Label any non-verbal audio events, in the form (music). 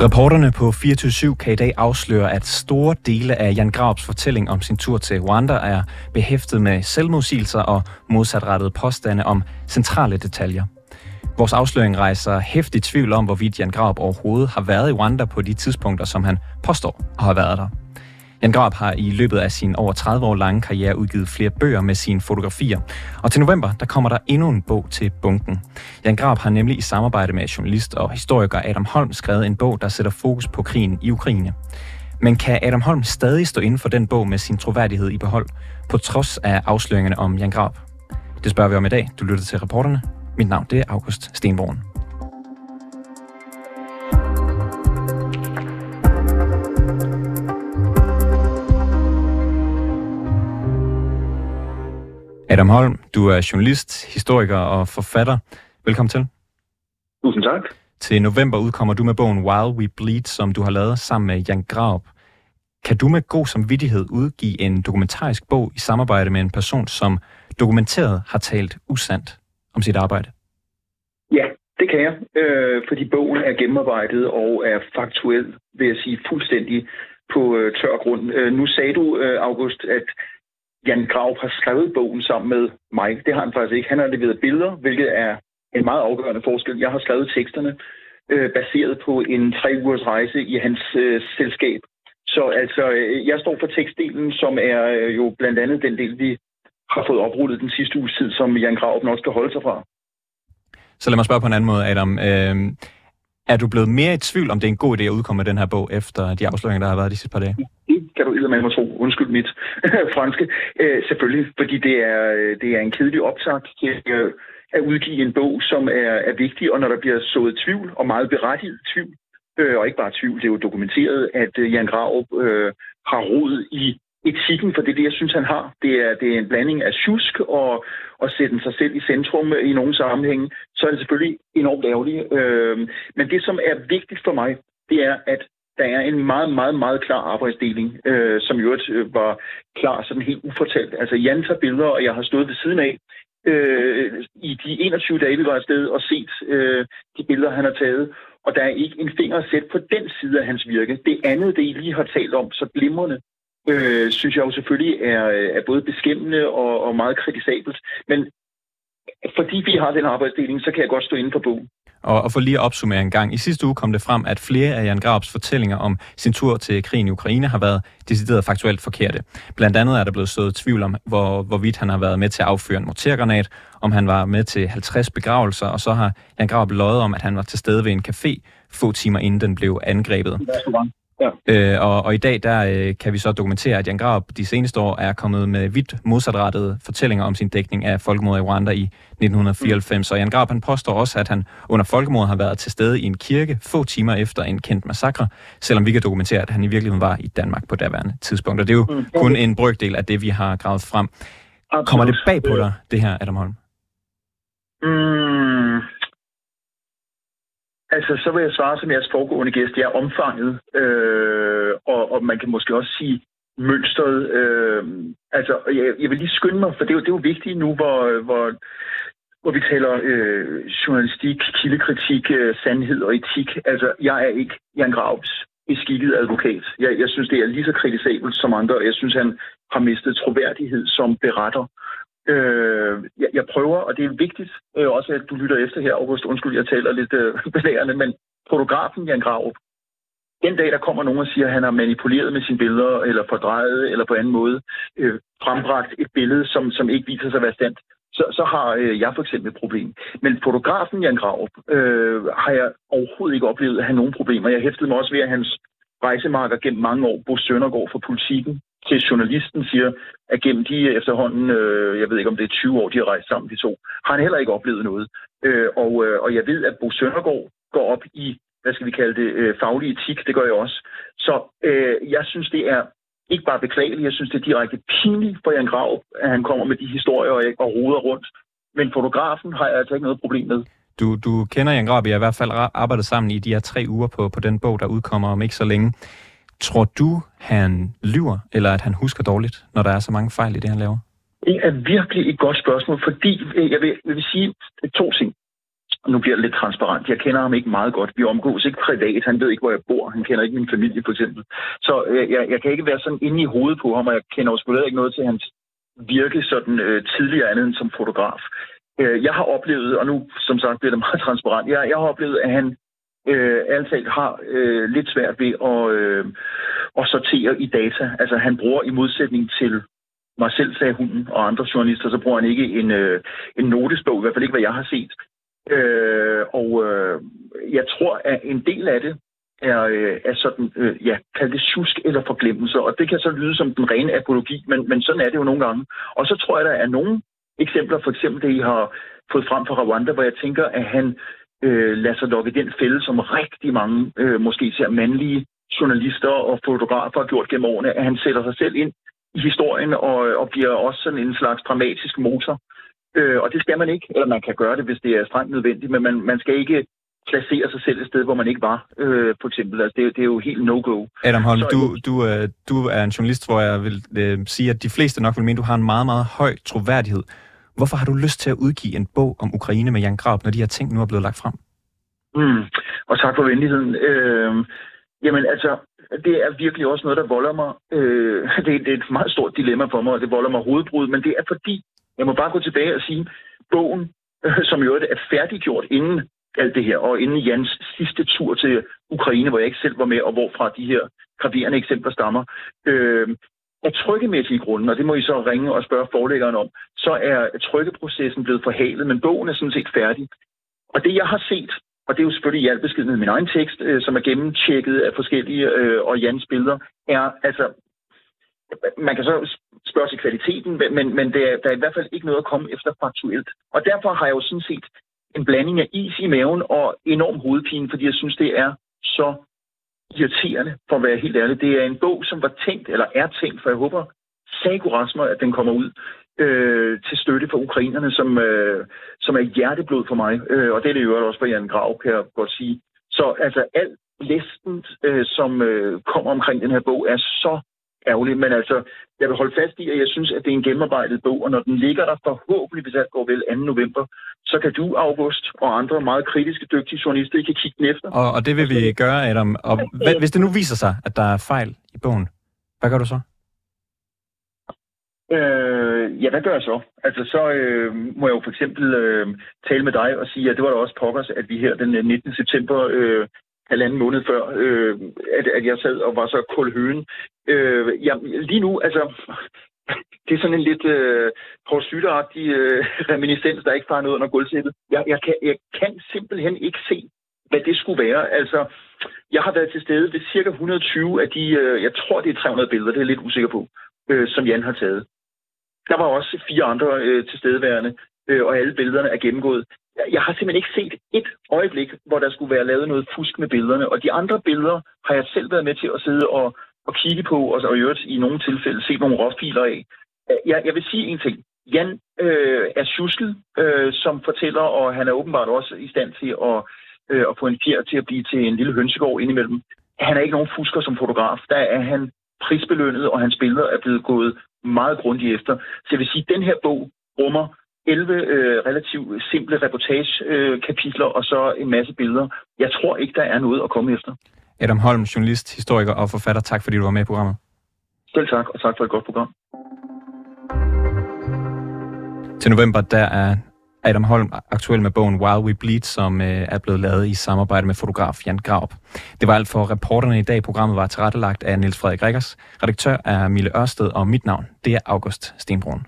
Reporterne på 24 kan i dag afsløre, at store dele af Jan Graups fortælling om sin tur til Rwanda er behæftet med selvmodsigelser og modsatrettede påstande om centrale detaljer. Vores afsløring rejser hæftig tvivl om, hvorvidt Jan Graup overhovedet har været i Rwanda på de tidspunkter, som han påstår at have været der. Jan Grab har i løbet af sin over 30 år lange karriere udgivet flere bøger med sine fotografier. Og til november, der kommer der endnu en bog til bunken. Jan Grab har nemlig i samarbejde med journalist og historiker Adam Holm skrevet en bog, der sætter fokus på krigen i Ukraine. Men kan Adam Holm stadig stå inden for den bog med sin troværdighed i behold, på trods af afsløringerne om Jan Grab? Det spørger vi om i dag. Du lytter til reporterne. Mit navn det er August Stenborn. Adam Holm, du er journalist, historiker og forfatter. Velkommen til. Tusind tak. Til november udkommer du med bogen While We Bleed, som du har lavet sammen med Jan Graup. Kan du med god samvittighed udgive en dokumentarisk bog i samarbejde med en person, som dokumenteret har talt usandt om sit arbejde? Ja, det kan jeg, øh, fordi bogen er gennemarbejdet og er faktuel, vil jeg sige, fuldstændig på øh, tør grund. Øh, nu sagde du, øh, August, at Jan Graup har skrevet bogen sammen med mig. Det har han faktisk ikke. Han har leveret billeder, hvilket er en meget afgørende forskel. Jeg har skrevet teksterne øh, baseret på en tre ugers rejse i hans øh, selskab. Så altså, øh, jeg står for tekstdelen, som er øh, jo blandt andet den del, vi har fået oprullet den sidste uges tid, som Jan Graup nok skal holde sig fra. Så lad mig spørge på en anden måde, Adam. Øh, er du blevet mere i tvivl, om det er en god idé at udkomme med den her bog, efter de afsløringer, der har været de sidste par dage? Det kan du ikke med mig tro. Undskyld mit (laughs) franske. Øh, selvfølgelig, fordi det er, det er en kedelig optakt til øh, at udgive en bog, som er, er vigtig, og når der bliver sået tvivl, og meget berettiget tvivl, øh, og ikke bare tvivl, det er jo dokumenteret, at øh, Jan Graup øh, har rod i etikken, for det det, jeg synes, han har. Det er, det er en blanding af tjusk og, og sætte sig selv i centrum i nogle sammenhænge. Så er det selvfølgelig enormt ærgerligt. Øh, men det, som er vigtigt for mig, det er, at der er en meget, meget, meget klar arbejdsdeling, øh, som jo øh, var klar sådan helt ufortalt. Altså Jan tager billeder, og jeg har stået ved siden af øh, i de 21 dage, vi var afsted og set øh, de billeder, han har taget. Og der er ikke en finger at sætte på den side af hans virke. Det andet, det I lige har talt om, så glimrende, øh, synes jeg jo selvfølgelig er, er både beskæmmende og, og meget kritisabelt. Men fordi vi har den arbejdsdeling, så kan jeg godt stå inde for bogen. Og, og for lige at opsummere en gang. I sidste uge kom det frem, at flere af Jan Grabs fortællinger om sin tur til krigen i Ukraine har været decideret faktuelt forkerte. Blandt andet er der blevet sået tvivl om, hvor, hvorvidt han har været med til at affyre en mortergranat, om han var med til 50 begravelser, og så har Jan Grab løjet om, at han var til stede ved en café få timer inden den blev angrebet. Ja. Øh, og, og i dag der øh, kan vi så dokumentere, at Jan Graup de seneste år er kommet med vidt modsatrettede fortællinger om sin dækning af folkemordet i Rwanda i 1994. Mm. Og Jan Graup han påstår også, at han under folkemordet har været til stede i en kirke få timer efter en kendt massakre, selvom vi kan dokumentere, at han i virkeligheden var i Danmark på daværende tidspunkt. Og det er jo mm. kun en brøkdel af det, vi har gravet frem. Absolut. Kommer det bag på dig, det her, Adam Holm? Mm, Altså, så vil jeg svare som jeres foregående gæst. Jeg er omfanget, øh, og, og man kan måske også sige mønstret. Øh, altså, jeg, jeg vil lige skynde mig, for det er jo, det er jo vigtigt nu, hvor, hvor, hvor vi taler øh, journalistik, kildekritik, øh, sandhed og etik. Altså, jeg er ikke Jan Graups beskikket advokat. Jeg, jeg synes, det er lige så kritisabelt som andre, og jeg synes, han har mistet troværdighed som beretter. Øh, Øh, jeg, jeg prøver, og det er vigtigt øh, også, at du lytter efter her, August. Undskyld, jeg taler lidt øh, (laughs) belærende, men fotografen Jan Graup, den dag, der kommer nogen og siger, at han har manipuleret med sine billeder, eller fordrejet, eller på anden måde øh, frembragt et billede, som, som ikke viser sig at være sandt, så, så har øh, jeg for eksempel et problem. Men fotografen Jan Graup øh, har jeg overhovedet ikke oplevet at have nogen problemer. Jeg hæftede mig også ved, at hans rejsemarker gennem mange år, Bo Søndergaard fra Politiken, til journalisten siger, at gennem de efterhånden, øh, jeg ved ikke om det er 20 år, de har rejst sammen, de to, har han heller ikke oplevet noget. Øh, og, øh, og jeg ved, at Bo Søndergaard går op i, hvad skal vi kalde det, øh, faglig etik, det gør jeg også. Så øh, jeg synes, det er ikke bare beklageligt, jeg synes, det er direkte pinligt for Jan Grav, at han kommer med de historier og, og roder rundt. Men fotografen har jeg altså ikke noget problem med. Du, du kender Jan Grav, vi har i hvert fald arbejdet sammen i de her tre uger på, på den bog, der udkommer om ikke så længe. Tror du, han lyver, eller at han husker dårligt, når der er så mange fejl i det, han laver? Det er virkelig et godt spørgsmål, fordi øh, jeg vil, jeg vil sige to ting. nu bliver det lidt transparent. Jeg kender ham ikke meget godt. Vi omgås ikke privat. Han ved ikke, hvor jeg bor. Han kender ikke min familie, for eksempel. Så øh, jeg, jeg kan ikke være sådan inde i hovedet på ham, og jeg kender også ikke noget til hans virke sådan øh, tidligere andet end som fotograf. Øh, jeg har oplevet, og nu som sagt bliver det meget (laughs) transparent, jeg, jeg har oplevet, at han øh, altid har øh, lidt svært ved at, øh, at sortere i data. Altså han bruger i modsætning til mig selv, sagde hunden, og andre journalister, så bruger han ikke en, øh, en notesbog, i hvert fald ikke, hvad jeg har set. Øh, og øh, jeg tror, at en del af det er, øh, er sådan, øh, ja, kald det susk eller forglemmelse, og det kan så lyde som den rene apologi, men, men sådan er det jo nogle gange. Og så tror jeg, der er nogle eksempler, for eksempel det, I har fået frem fra Rwanda, hvor jeg tænker, at han øh, lader sig lukke den fælde, som rigtig mange, øh, måske især mandlige journalister og fotografer har gjort gennem årene, at han sætter sig selv ind i historien og, og bliver også sådan en slags dramatisk motor. Øh, og det skal man ikke, eller man kan gøre det, hvis det er strengt nødvendigt, men man, man skal ikke placere sig selv et sted, hvor man ikke var, øh, for eksempel. Altså, det, det er jo helt no-go. Adam Holm, Så, du, du, øh, du er en journalist, hvor jeg vil øh, sige, at de fleste nok vil mene, at du har en meget, meget høj troværdighed. Hvorfor har du lyst til at udgive en bog om Ukraine med Jan Grab, når de her ting nu er blevet lagt frem? Mm, og tak for venligheden. Øh, jamen altså, det er virkelig også noget, der volder mig. Øh, (laughs) det, det er et meget stort dilemma for mig, og det volder mig hovedbrud, men det er fordi, jeg må bare gå tilbage og sige, bogen, øh, som jo er færdiggjort inden alt det her, og inden Jans sidste tur til Ukraine, hvor jeg ikke selv var med, og hvorfra de her graverende eksempler stammer, øh, af trykkemæssige grunde, og det må I så ringe og spørge forlæggeren om, så er trykkeprocessen blevet forhalet, men bogen er sådan set færdig. Og det, jeg har set, og det er jo selvfølgelig i al beskedenhed min egen tekst, øh, som er gennemtjekket af forskellige øh, og Jans billeder, er altså, man kan så spørge til kvaliteten, men, men det er, der er i hvert fald ikke noget at komme efter faktuelt. Og derfor har jeg jo sådan set en blanding af is i maven og enorm hovedpine, fordi jeg synes, det er så irriterende, for at være helt ærlig. Det er en bog, som var tænkt, eller er tænkt, for jeg håber, Sago Rasmer, at den kommer ud øh, til støtte for ukrainerne, som, øh, som er hjerteblod for mig. Øh, og det er det jo også for Jan Grav, kan jeg godt sige. Så altså alt blæsten, øh, som øh, kommer omkring den her bog, er så ærgerlig. Men altså, jeg vil holde fast i, at jeg synes, at det er en gennemarbejdet bog, og når den ligger der forhåbentlig, hvis alt går vel 2. november, så kan du, August, og andre meget kritiske, dygtige journalister, ikke kigge den efter. Og, og det vil vi gøre, Adam. Og hvis det nu viser sig, at der er fejl i bogen, hvad gør du så? Øh, ja, hvad gør jeg så? Altså, så øh, må jeg jo for eksempel øh, tale med dig og sige, at det var da også pokkers, at vi her den 19. september øh, halvanden måned før, øh, at, at jeg sad og var så kulhøen. Øh, ja, lige nu, altså, det er sådan en lidt øh, porsytteragtig øh, reminiscens, der ikke farer noget under gulvsættet. Jeg, jeg, kan, jeg kan simpelthen ikke se, hvad det skulle være. Altså, jeg har været til stede ved cirka 120 af de, øh, jeg tror det er 300 billeder, det er jeg lidt usikker på, øh, som Jan har taget. Der var også fire andre øh, tilstedeværende, øh, og alle billederne er gennemgået jeg har simpelthen ikke set et øjeblik, hvor der skulle være lavet noget fusk med billederne. Og de andre billeder har jeg selv været med til at sidde og, og kigge på, og, og i øvrigt i nogle tilfælde se nogle råfiler af. Jeg, jeg vil sige en ting. Jan øh, er tjusket, øh, som fortæller, og han er åbenbart også i stand til at, øh, at få en fjer til at blive til en lille hønsegård indimellem. Han er ikke nogen fusker som fotograf. Der er han prisbelønnet, og hans billeder er blevet gået meget grundigt efter. Så jeg vil sige, at den her bog rummer 11 øh, relativt simple reportagekapitler øh, og så en masse billeder. Jeg tror ikke, der er noget at komme efter. Adam Holm, journalist, historiker og forfatter. Tak fordi du var med i programmet. Selv tak, og tak for et godt program. Til november, der er Adam Holm aktuel med bogen While We Bleed, som øh, er blevet lavet i samarbejde med fotograf Jan Graup. Det var alt for reporterne i dag. Programmet var tilrettelagt af Niels Frederik Rikkers. Redaktør er Mille Ørsted, og mit navn, det er August Stenbrun.